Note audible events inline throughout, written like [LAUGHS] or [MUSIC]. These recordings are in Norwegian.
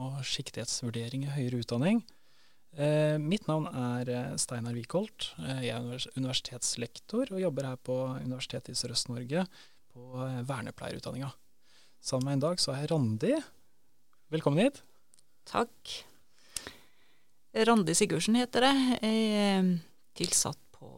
og siktighetsvurdering i høyere utdanning. Eh, mitt navn er eh, Steinar Wikholt. Eh, jeg er universitetslektor og jobber her på Universitetet i Sørøst-Norge på eh, vernepleierutdanninga. Sammen med en dag så er Randi. Velkommen hit. Takk. Randi Sigurdsen heter jeg. Jeg er tilsatt på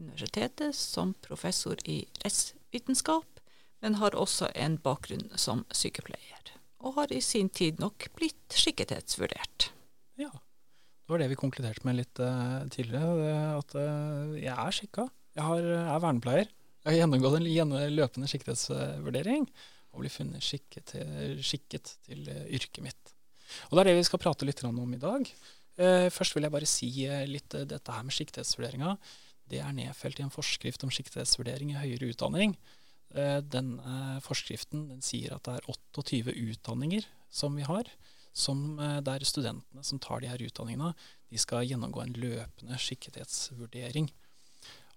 universitetet som professor i rettsvitenskap, men har også en bakgrunn som sykepleier og har i sin tid nok blitt skikkethetsvurdert. Ja, det var det vi konkluderte med litt uh, tidligere, at uh, jeg er skikka. Jeg har, er vernepleier. Jeg har gjennomgått en løpende skikkethetsvurdering og blir funnet skikket til, skikket til uh, yrket mitt. Og Det er det vi skal prate litt om i dag. først vil jeg bare si litt dette her med skikkethetsvurderinga. Det er nedfelt i en forskrift om skikkethetsvurdering i høyere utdanning. Eh, denne forskriften den sier at det er 28 utdanninger som vi har, som eh, der studentene som tar de her utdanningene, de skal gjennomgå en løpende skikkethetsvurdering.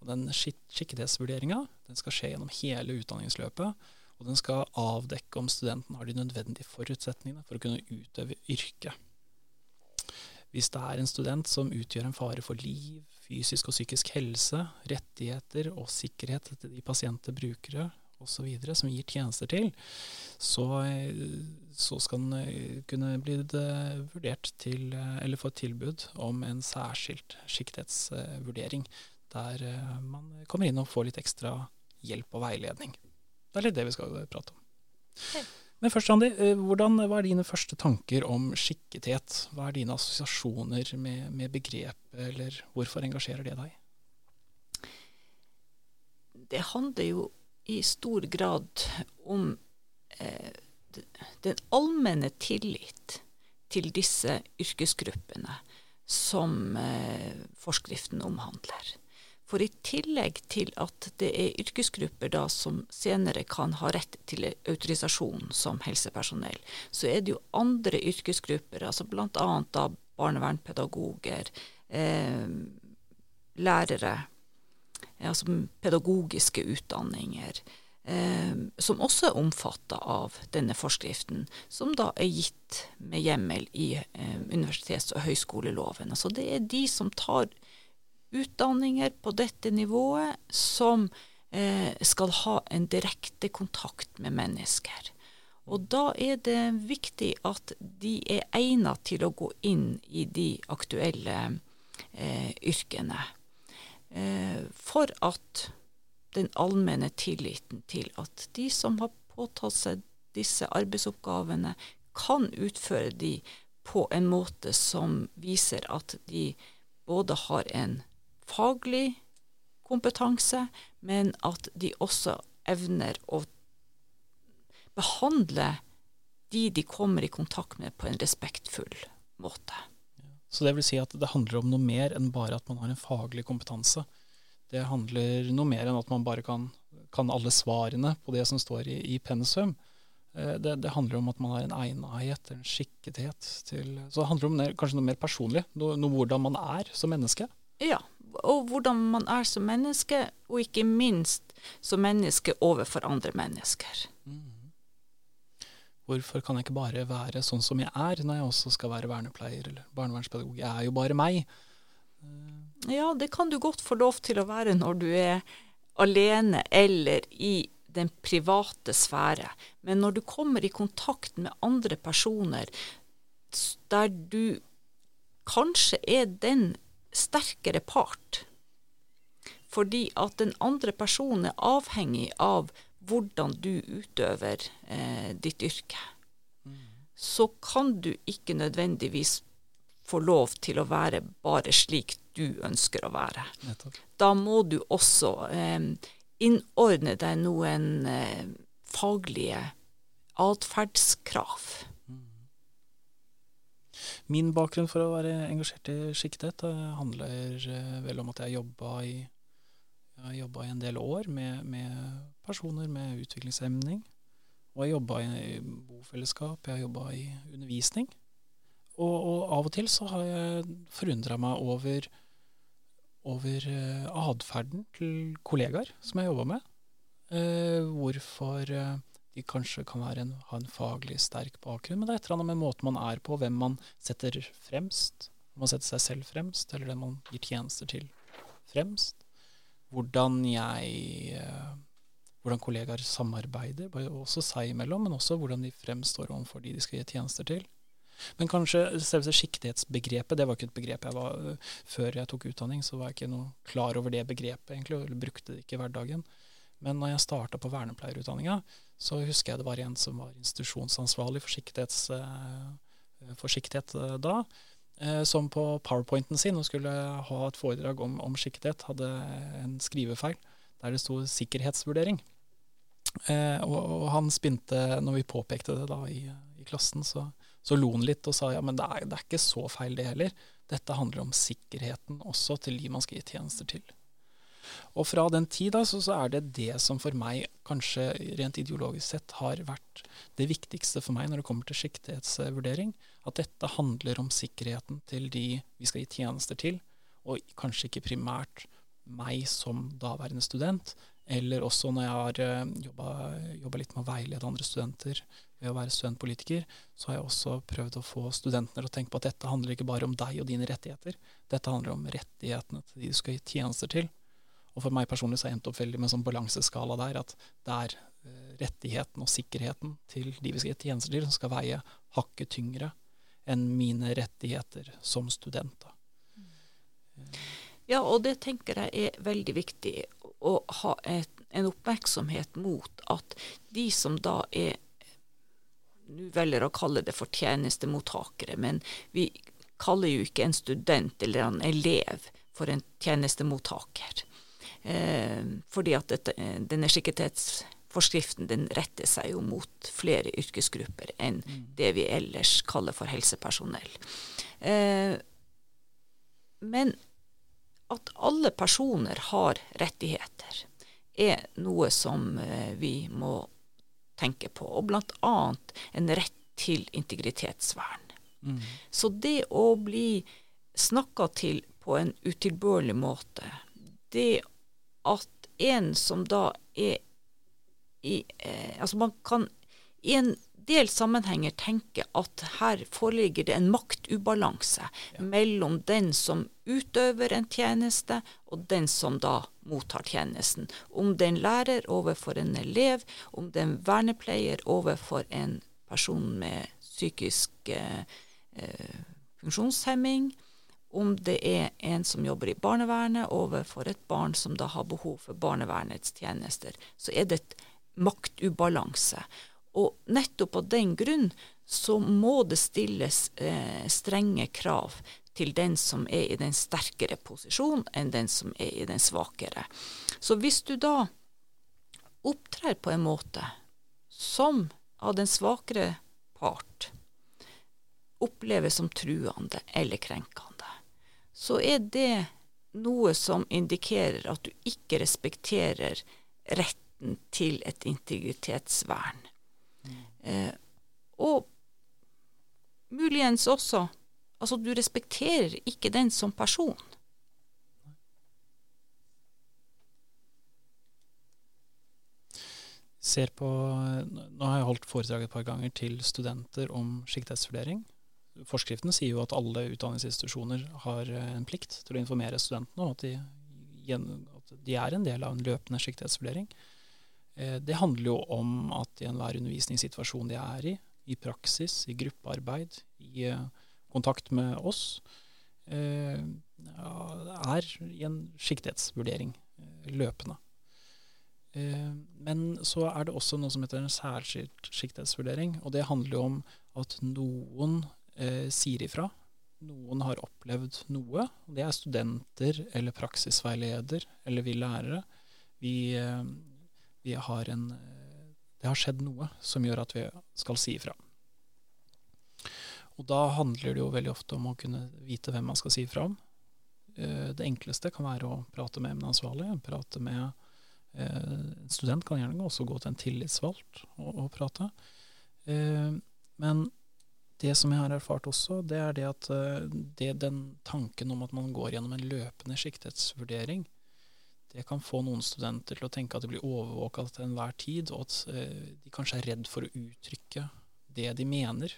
Og Den skikkethetsvurderinga skal skje gjennom hele utdanningsløpet, og den skal avdekke om studenten har de nødvendige forutsetningene for å kunne utøve yrket. Hvis det er en student som utgjør en fare for liv, fysisk og psykisk helse, rettigheter og sikkerhet til de pasienter, brukere osv. som gir tjenester til, så, så skal den eh, kunne bli vurdert til, eh, eller få et tilbud om en særskilt siktighetsvurdering, der eh, man kommer inn og får litt ekstra hjelp og veiledning. Det er litt det vi skal prate om. Okay. Men først, Randi, hvordan, hva er dine første tanker om skikkethet? Hva er dine assosiasjoner med, med begrepet, eller hvorfor engasjerer det deg? Det handler jo i stor grad om eh, den allmenne tillit til disse yrkesgruppene som eh, forskriften omhandler. For i tillegg til at det er yrkesgrupper da som senere kan ha rett til autorisasjon som helsepersonell, så er det jo andre yrkesgrupper, altså bl.a. barnevernspedagoger, eh, lærere, altså pedagogiske utdanninger, eh, som også er omfatta av denne forskriften, som da er gitt med hjemmel i eh, universitets- og høyskoleloven. Altså det er de som tar utdanninger på dette nivået, som eh, skal ha en direkte kontakt med mennesker. Og da er det viktig at de er egnet til å gå inn i de aktuelle eh, yrkene. Eh, for at den allmenne tilliten til at de som har påtatt seg disse arbeidsoppgavene, kan utføre de på en måte som viser at de både har en faglig kompetanse, men at de også evner å behandle de de kommer i kontakt med, på en respektfull måte. Så det vil si at det handler om noe mer enn bare at man har en faglig kompetanse. Det handler noe mer enn at man bare kan, kan alle svarene på det som står i, i pensum. Eh, det, det, handler om at man har en egnethet, en skikkethet til Så det handler om det, kanskje noe mer personlig. Noe, noe hvordan man er som menneske. Ja, og hvordan man er som menneske, og ikke minst som menneske overfor andre mennesker. Hvorfor kan jeg ikke bare være sånn som jeg er, når jeg også skal være vernepleier eller barnevernspedagog? Jeg er jo bare meg. Ja, det kan du godt få lov til å være når du er alene eller i den private sfære. Men når du kommer i kontakt med andre personer der du kanskje er den sterkere part, fordi at den andre personen er avhengig av hvordan du utøver eh, ditt yrke, mm. så kan du ikke nødvendigvis få lov til å være bare slik du ønsker å være. Nettopp. Da må du også eh, innordne deg noen eh, faglige atferdskrav. Mm. Min bakgrunn for å være engasjert i sikkerhet handler vel om at jeg jobba i, jeg i en del år med, med personer med utviklingshemning. Og jeg jobba i bofellesskap, jeg har jobba i undervisning. Og, og, av og til så har jeg forundra meg over, over uh, atferden til kollegaer som jeg jobba med. Uh, hvorfor uh, de kanskje kan en, ha en faglig sterk bakgrunn, men det er et eller annet med måten man er på, hvem man setter fremst. Om man setter seg selv fremst, eller den man gir tjenester til fremst. Hvordan jeg hvordan kollegaer samarbeider, også seg imellom, men også hvordan de fremstår overfor de de skal gi tjenester til. Men kanskje selve siktighetsbegrepet, det var ikke et begrep jeg var Før jeg tok utdanning, så var jeg ikke noe klar over det begrepet, egentlig, eller brukte det ikke i hverdagen. Men når jeg starta på vernepleierutdanninga, så husker jeg det var en som var institusjonsansvarlig for, siktighet eh, da, eh, som på powerpointen sin og skulle ha et foredrag om, om siktighet, hadde en skrivefeil der det sto 'sikkerhetsvurdering'. Eh, og, og, han spinte, når vi påpekte det da i, i klassen, så, så lo han litt og sa ja, men det er, det er, ikke så feil det heller. Dette handler om sikkerheten også til de man skal gi tjenester til. Og fra den tid så, så, er det det som for meg, kanskje rent ideologisk sett, har vært det viktigste for meg når det kommer til siktighetsvurdering. At dette handler om sikkerheten til de vi skal gi tjenester til, og kanskje ikke primært meg som daværende student, eller også når jeg har eh, jobba litt med å veilede andre studenter ved å være studentpolitiker, så har jeg også prøvd å få studentene til å tenke på at dette handler ikke bare om deg og dine rettigheter. Dette handler om rettighetene til de du skal gi tjenester til. Og for meg personlig så har jeg endt opp veldig med en sånn balanseskala der at det er eh, rettigheten og sikkerheten til de vi skal gi tjenester til, som skal veie hakket tyngre enn mine rettigheter som student. Da. Mm. Ja, og det tenker jeg er veldig viktig å ha et, en oppmerksomhet mot at de som da er Nå velger å kalle det for tjenestemottakere, men vi kaller jo ikke en student eller en elev for en tjenestemottaker. Eh, fordi at dette, denne sikkerhetsforskriften den retter seg jo mot flere yrkesgrupper enn mm. det vi ellers kaller for helsepersonell. Eh, men at alle personer har rettigheter, er noe som eh, vi må tenke på. Og bl.a. en rett til integritetsvern. Mm. Så det å bli snakka til på en utilbørlig måte, det at en som da er i eh, Altså man kan i en del sammenhenger tenker at her foreligger det en maktubalanse ja. mellom den som utøver en tjeneste, og den som da mottar tjenesten. Om det er en lærer overfor en elev, om det er en vernepleier overfor en person med psykisk eh, eh, funksjonshemming, om det er en som jobber i barnevernet overfor et barn som da har behov for barnevernets tjenester, så er det et maktubalanse. Og nettopp av den grunn så må det stilles eh, strenge krav til den som er i den sterkere posisjonen enn den som er i den svakere. Så hvis du da opptrer på en måte som av den svakere part oppleves som truende eller krenkende, så er det noe som indikerer at du ikke respekterer retten til et integritetsvern. Eh, og muligens også Altså, du respekterer ikke den som person. Ser på, nå har jeg holdt foredrag et par ganger til studenter om siktighetsvurdering. Forskriften sier jo at alle utdanningsinstitusjoner har en plikt til å informere studentene og at de, at de er en del av en løpende siktighetsvurdering. Eh, det handler jo om at i enhver undervisningssituasjon de er i, i praksis, i gruppearbeid, i eh, kontakt med oss, eh, er i en siktighetsvurdering løpende. Men så er det også noe som heter en særskilt siktighetsvurdering. Og det handler jo om at noen sier ifra. Noen har opplevd noe. Det er studenter eller praksisveileder eller vi lærere. Vi, vi har en Det har skjedd noe som gjør at vi skal si ifra. Og da handler det jo veldig ofte om å kunne vite hvem man skal si ifra om. Eh, det enkleste kan være å prate med emneansvarlig. Prate med eh, En student kan gjerne også gå til en tillitsvalgt og, og prate. Eh, men det som jeg har erfart også, det er det at det, den tanken om at man går gjennom en løpende siktighetsvurdering, det kan få noen studenter til å tenke at de blir overvåka til enhver tid, og at de kanskje er redd for å uttrykke det de mener.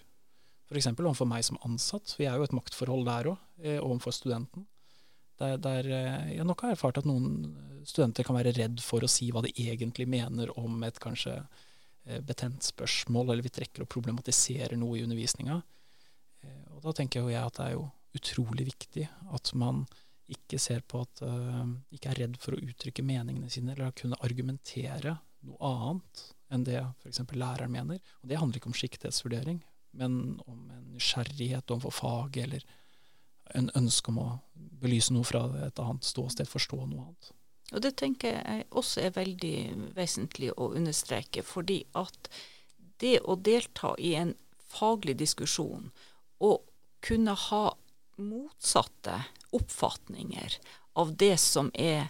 F.eks. overfor meg som ansatt. For jeg er jo et maktforhold der òg, overfor studenten. Der, der eh, jeg nok har erfart at noen studenter kan være redd for å si hva de egentlig mener om et kanskje eh, betent spørsmål, eller vi trekker og problematiserer noe i undervisninga. Eh, og da tenker jeg at det er jo utrolig viktig at man ikke ser på at uh, ikke er redd for å uttrykke meningene sine, eller kunne argumentere noe annet enn det f.eks. læreren mener. Og det handler ikke om siktighetsvurdering, men om en nysgjerrighet overfor faget, eller en ønske om å belyse noe fra et annet ståsted, forstå noe annet. Og Det tenker jeg også er veldig vesentlig å understreke, fordi at det å delta i en faglig diskusjon og kunne ha motsatte oppfatninger av det som er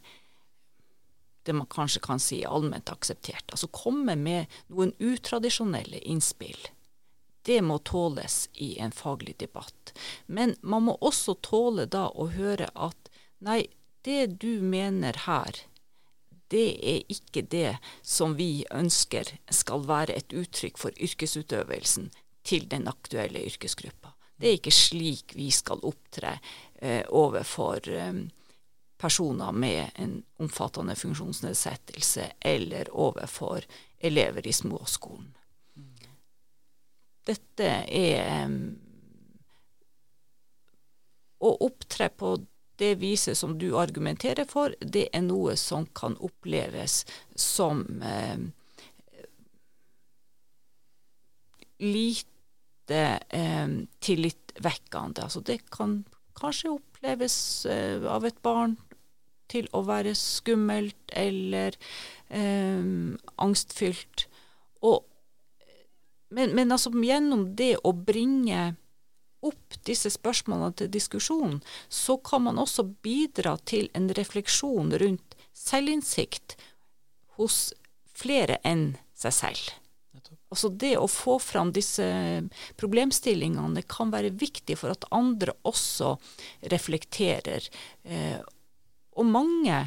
det man kanskje kan si allment akseptert, altså komme med noen utradisjonelle innspill det må tåles i en faglig debatt. Men man må også tåle da å høre at nei, det du mener her, det er ikke det som vi ønsker skal være et uttrykk for yrkesutøvelsen til den aktuelle yrkesgruppa. Det er ikke slik vi skal opptre overfor eh, personer med en omfattende funksjonsnedsettelse eller overfor elever i småskolen dette er Å opptre på det viset som du argumenterer for, det er noe som kan oppleves som eh, lite eh, tillitvekkende. Altså det kan kanskje oppleves eh, av et barn til å være skummelt eller um, angstfylt. Og men, men altså, gjennom det å bringe opp disse spørsmålene til diskusjon, så kan man også bidra til en refleksjon rundt selvinnsikt hos flere enn seg selv. Altså Det å få fram disse problemstillingene kan være viktig for at andre også reflekterer. Eh, og mange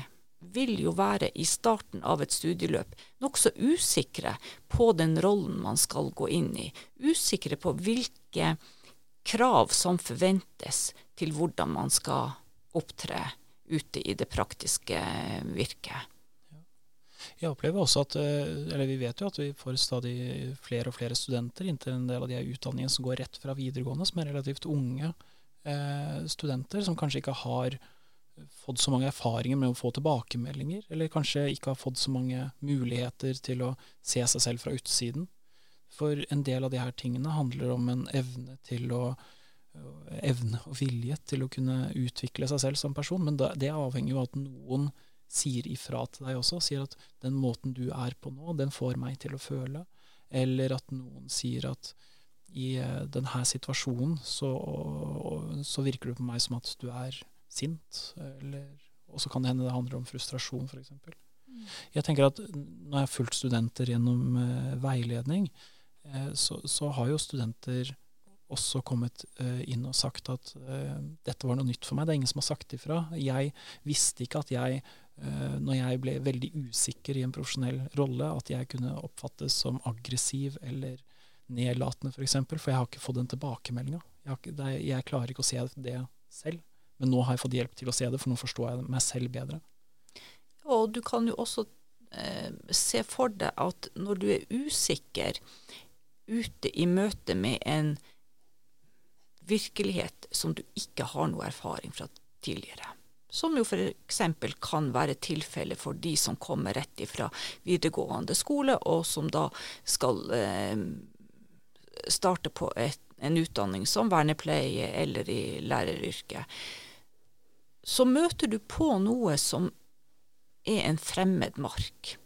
vil jo være i starten av et studieløp nokså usikre på den rollen man skal gå inn i. Usikre på hvilke krav som forventes til hvordan man skal opptre ute i det praktiske virket. Jeg opplever også at, eh, eller Vi vet jo at vi får stadig flere og flere studenter inntil en del av de utdanningene som går rett fra videregående, som er relativt unge eh, studenter, som kanskje ikke har fått så mange erfaringer med å få tilbakemeldinger, eller kanskje ikke har fått så mange muligheter til å se seg selv fra utsiden. For en del av de her tingene handler om en evne til å evne og vilje til å kunne utvikle seg selv som person, men det avhenger jo av at noen sier ifra til deg også, sier at den måten du er på nå, den får meg til å føle, eller at noen sier at i eh, denne situasjonen så, så virker det på meg som at du er sint. Og så kan det hende det handler om frustrasjon, f.eks. Mm. Jeg tenker at når jeg har fulgt studenter gjennom uh, veiledning, uh, så, så, har jo studenter også kommet uh, inn og sagt at dette var noe nytt for meg. Det er ingen som har sagt ifra. Jeg visste ikke at jeg, når jeg ble veldig usikker i en profesjonell rolle, at jeg kunne oppfattes som aggressiv eller nedlatende, f.eks. For, eksempel, for jeg har ikke fått den tilbakemeldinga. Jeg, jeg klarer ikke å se det selv. Men nå har jeg fått hjelp til å se det, for nå forstår jeg meg selv bedre. Og du kan jo også eh, se for deg at når du er usikker ute i møte med en virkelighet som du ikke har noe erfaring fra tidligere, som jo f.eks. kan være tilfellet for de som kommer rett ifra videregående skole, og som da skal eh, starte på et, en utdanning som vernepleie eller i læreryrket så møter du på noe som er en fremmed mark.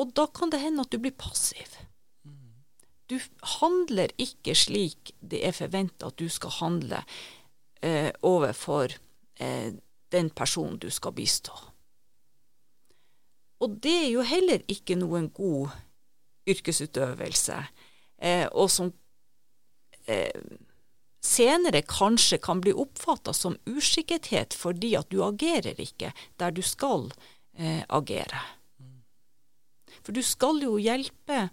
Og da kan det hende at du blir passiv. du handler ikke slik det er forventa at du skal handle eh, overfor eh, den personen du skal bistå. Og det er jo heller ikke noen god yrkesutøvelse, eh, og som eh, senere kanskje kan bli oppfatta som uskikkethet fordi at du agerer ikke der du skal eh, agere. For du skal jo hjelpe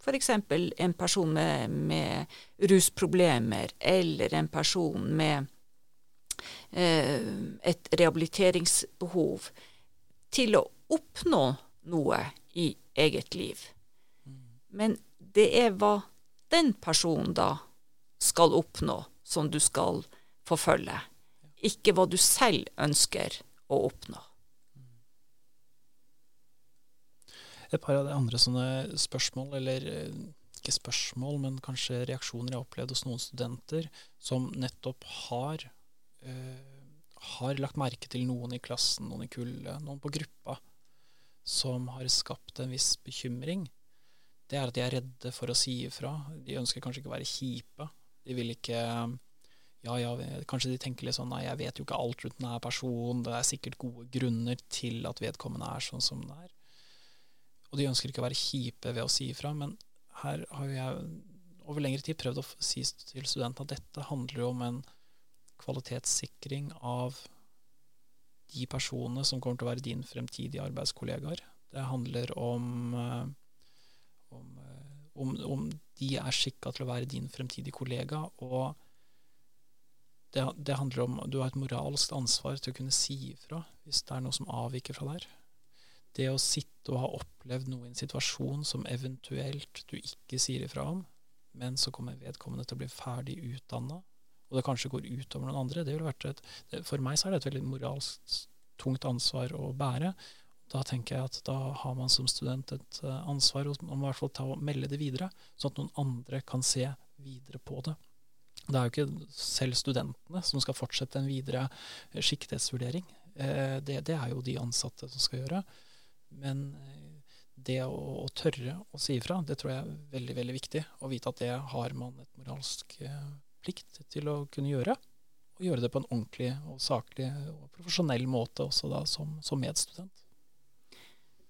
f.eks. en person med, med, rusproblemer eller en person med eh, et rehabiliteringsbehov til å oppnå noe i eget liv. Men det er hva den personen da skal oppnå, som du skal forfølge. Ikke hva du selv ønsker å oppnå. Et par av de andre sånne spørsmål, eller eh, ikke spørsmål, men kanskje reaksjoner jeg har opplevd hos noen studenter som nettopp har øh, har lagt merke til noen i klassen, noen i kullet, noen på gruppa, som har skapt en viss bekymring, det er at de er redde for å si ifra. De ønsker kanskje ikke å være kjipe. De vil ikke ja, ja, kanskje de tenker litt sånn nei, jeg vet jo ikke alt rundt denne personen, det er sikkert gode grunner til at vedkommende er sånn som det er. Og de ønsker ikke å være kjipe ved å si ifra, men her har jeg over lengre tid prøvd å si til studentene at dette handler jo om en kvalitetssikring av de personene som kommer til å være din fremtidige arbeidskollegaer. Det handler om, eh, om, eh, om, om de er skikka til å være din fremtidige kollega. og det, det, handler om Du har et moralsk ansvar til å kunne si ifra hvis det er noe som avviker fra der. Det å sitte og ha opplevd noe i en situasjon som eventuelt du ikke sier ifra om, men så kommer vedkommende til å bli ferdig utdanna, og det kanskje går utover noen andre, det ville vært et, For meg så er det et veldig moralsk tungt ansvar å bære. Da tenker jeg at da har man som student et uh, ansvar om i hvert fall ta og melde det videre, sånn at noen andre kan se videre på det. Det er jo ikke selv studentene som skal fortsette en videre siktighetsvurdering. Eh, det, det, er jo de ansatte som skal gjøre. Men eh, det å, å, tørre å si ifra, det tror jeg er veldig veldig viktig. Å vite at det har man et moralsk eh, plikt til å kunne gjøre. Og gjøre det på en ordentlig og saklig og profesjonell måte også da som, som medstudent.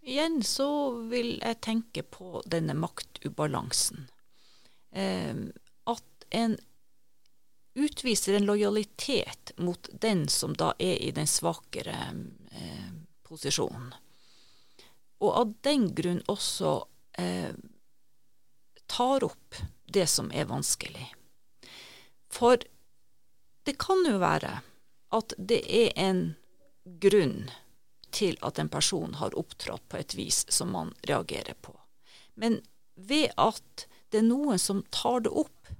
Igjen så vil jeg tenke på denne maktubalansen. Eh, at en utviser en lojalitet mot den som da er i den svakere eh, posisjonen. Og av den grunn også eh, tar opp det som er vanskelig. For det kan jo være at det er en grunn til at en person har opptrådt på et vis som man reagerer på. Men ved at det er noen som tar det opp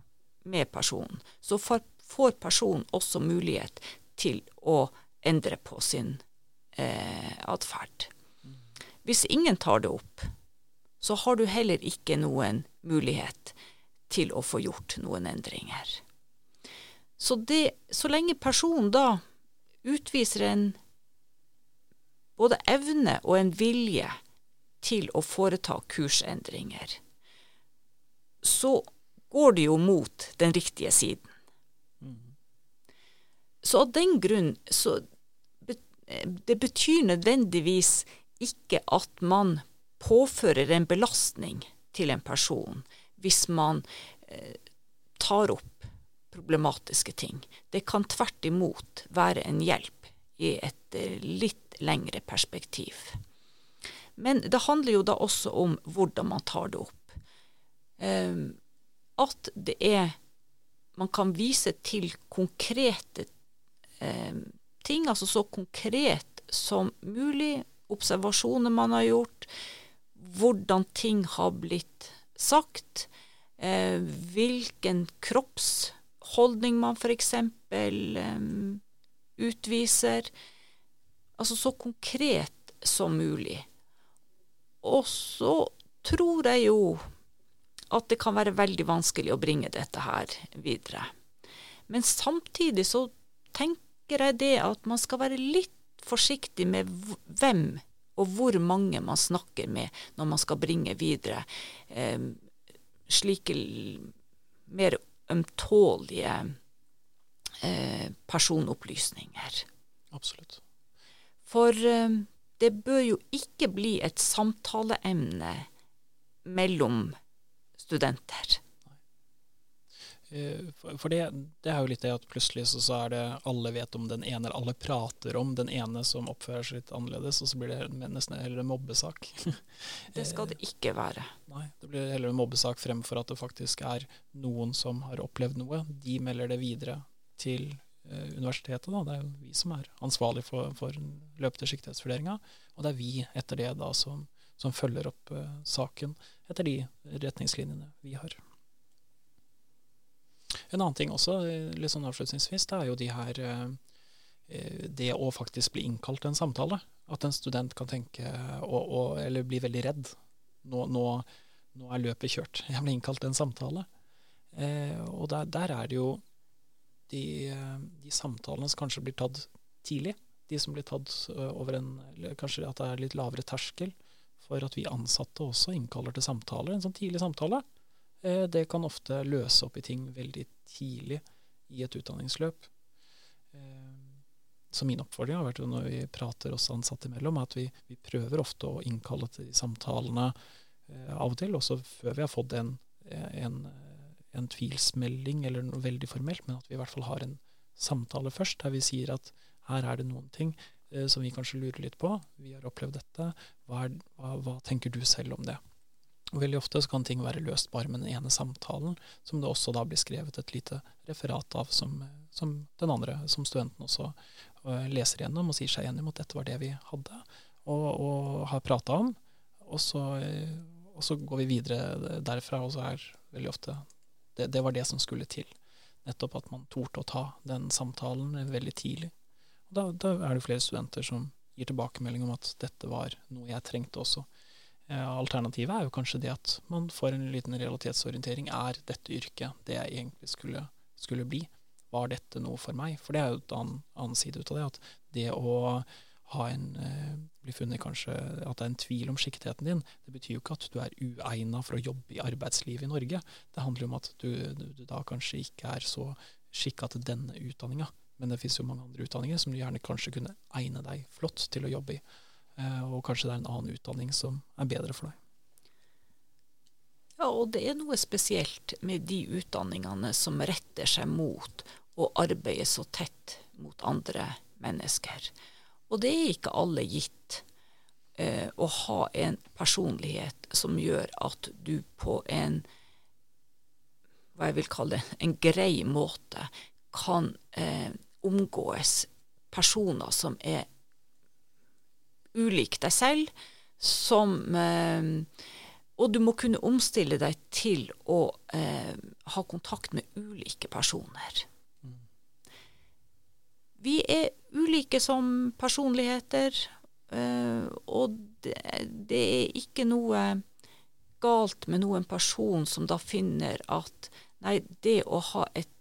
med personen, så får personen også mulighet til å endre på sin eh, atferd. Hvis ingen tar det opp, så har du heller ikke noen mulighet til å få gjort noen endringer. Så, det, så lenge personen da utviser en både evne og en vilje til å foreta kursendringer, så går det jo mot den riktige siden. Så av den grunn så Det betyr nødvendigvis ikke at man påfører en belastning til en person hvis man eh, tar opp problematiske ting. Det kan tvert imot være en hjelp i et eh, litt lengre perspektiv. Men det handler jo da også om hvordan man tar det opp. Eh, at det er Man kan vise til konkrete eh, ting, altså så konkret som mulig. Observasjoner man har gjort, hvordan ting har blitt sagt, eh, hvilken kropps holdning man f.eks. Eh, utviser. Altså så konkret som mulig. Og så tror jeg jo at det kan være veldig vanskelig å bringe dette her videre. Men samtidig så tenker jeg det at man skal være litt forsiktig med hvem og hvor mange man snakker med når man skal bringe videre eh, slike mer ømtålige eh, personopplysninger. Absolutt. For eh, det bør jo ikke bli et samtaleemne mellom studenter. Eh, for det, det, er jo litt det at plutselig så, så, er det alle vet om den ene, eller alle prater om den ene som oppfører seg litt annerledes, og så blir det nesten heller en mobbesak. [LAUGHS] det skal det ikke være. Nei, det blir heller en mobbesak fremfor at det faktisk er noen som har opplevd noe. De melder det videre til eh, universitetet. Da. Det er jo vi som er ansvarlig for, for løpende siktighetsvurderinga, og det er vi etter det da som, som følger opp uh, saken etter de retningslinjene vi har. En annen ting også, litt sånn avslutningsvis, det er jo de her eh, eh, Det å faktisk bli innkalt til en samtale. At en student kan tenke og, og, eller bli veldig redd. Nå, nå, nå, er løpet kjørt. [LAUGHS] Jeg ble innkalt til en samtale. Eh, og der, der, er det jo de, de, samtalene som kanskje blir tatt tidlig. De som blir tatt over en Kanskje at det er litt lavere terskel for at vi ansatte også innkaller til samtaler. En sånn tidlig samtale. Eh, det kan ofte løse opp i ting veldig tidlig i et utdanningsløp. Eh, så min oppfordring har vært når vi prater oss ansatte imellom, at vi, vi prøver ofte å innkalle til de samtalene eh, av og til, også før vi har fått en, en, en tvilsmelding eller noe veldig formelt, men at vi i hvert fall har en samtale først, der vi sier at her er det noen ting som vi kanskje lurer litt på. Vi har opplevd dette. Hva, er, hva, hva tenker du selv om det? Og Veldig ofte så kan ting være løst bare med den ene samtalen, som det også da blir skrevet et lite referat av, som, som den andre, som studenten også uh, leser gjennom og sier seg enig om at dette var det vi hadde og, og har prata om. Og så, uh, og så, går vi videre derfra, og så er veldig ofte det, det, var det som skulle til. Nettopp at man torde å ta den samtalen veldig tidlig. Og da, da er det flere studenter som gir tilbakemelding om at dette var noe jeg trengte også. Eh, alternativet er jo kanskje det at man får en liten realitetsorientering. Er dette yrket det jeg egentlig skulle, skulle bli? Var dette noe for meg? For det er jo en annen, annen side ut av det. At det å ha en, eh, bli funnet kanskje at det er en tvil om skikketheten din, det betyr jo ikke at du er uegna for å jobbe i arbeidslivet i Norge. Det handler jo om at du, du, du da kanskje ikke er så skikka til denne utdanninga. Men det finnes jo mange andre utdanninger som du gjerne kanskje kunne egne deg flott til å jobbe i. Eh, og kanskje det er en annen utdanning som er bedre for deg. Ja, og det er noe spesielt med de utdanningene som retter seg mot å arbeide så tett mot andre mennesker. Og det er ikke alle gitt eh, å ha en personlighet som gjør at du på en hva jeg vil kalle det, en grei måte kan eh, omgås personer som er ulik deg selv, som eh, Og du må kunne omstille deg til å eh, ha kontakt med ulike personer. Vi er ulike som personligheter, eh, og det, det er ikke noe galt med noen person som da finner at nei, det å ha et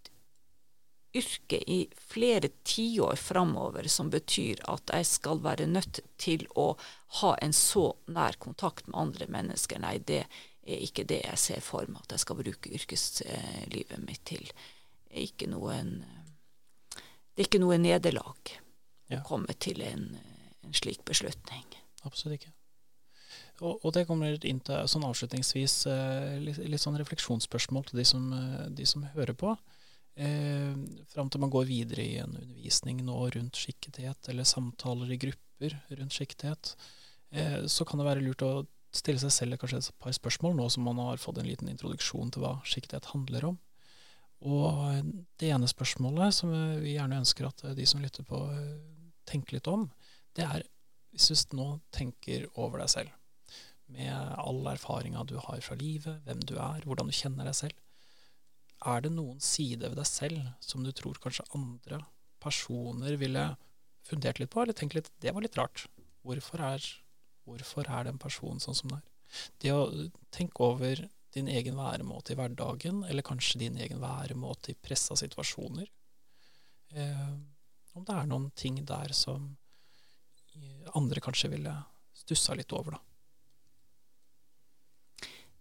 yrke i flere tiår framover som betyr at jeg skal være nødt til å ha en så nær kontakt med andre mennesker. Nei, det er ikke det jeg ser for meg at jeg skal bruke yrkeslivet mitt til. Det er ikke noen, det er ikke noe nederlag ja. å komme til en, en, slik beslutning. Absolutt ikke. Og, og det kommer inn til sånn avslutningsvis eh, litt, litt sånn refleksjonsspørsmål til de som, eh, de som hører på eh, fram til man går videre i en undervisning nå rundt skikkethet, eller samtaler i grupper rundt skikkethet, eh, så kan det være lurt å stille seg selv kanskje et par spørsmål nå som man har fått en liten introduksjon til hva skikkethet handler om. Og det ene spørsmålet som vi gjerne ønsker at de som lytter på, tenker litt om, det er hvis du nå tenker over deg selv, med all erfaringa du har fra livet, hvem du er, hvordan du kjenner deg selv, er det noen sider ved deg selv som du tror kanskje andre personer ville fundert litt på, eller tenkt litt Det var litt rart. Hvorfor er, hvorfor er den personen sånn som den er? Det å tenke over din egen væremåte i hverdagen, eller kanskje din egen væremåte i pressa situasjoner. Eh, om det er noen ting der som andre kanskje ville stussa litt over, da.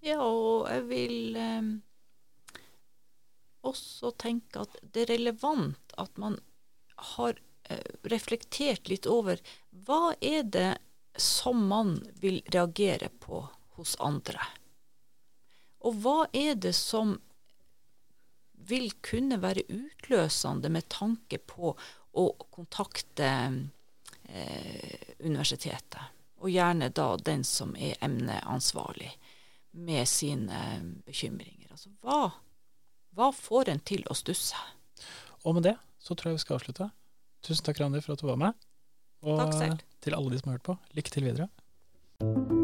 Ja, og jeg vil eh, også tenke at det er relevant at man har eh, reflektert litt over hva er det som man vil reagere på hos andre? Og hva er det som vil kunne være utløsende med tanke på å kontakte eh, universitetet? Og gjerne da den som er emneansvarlig med sine bekymringer. Altså hva, hva får en til å stusse? Og med det så tror jeg vi skal avslutte. Tusen takk, Randi, for at du var med. Og til alle de som har hørt på, lykke til videre.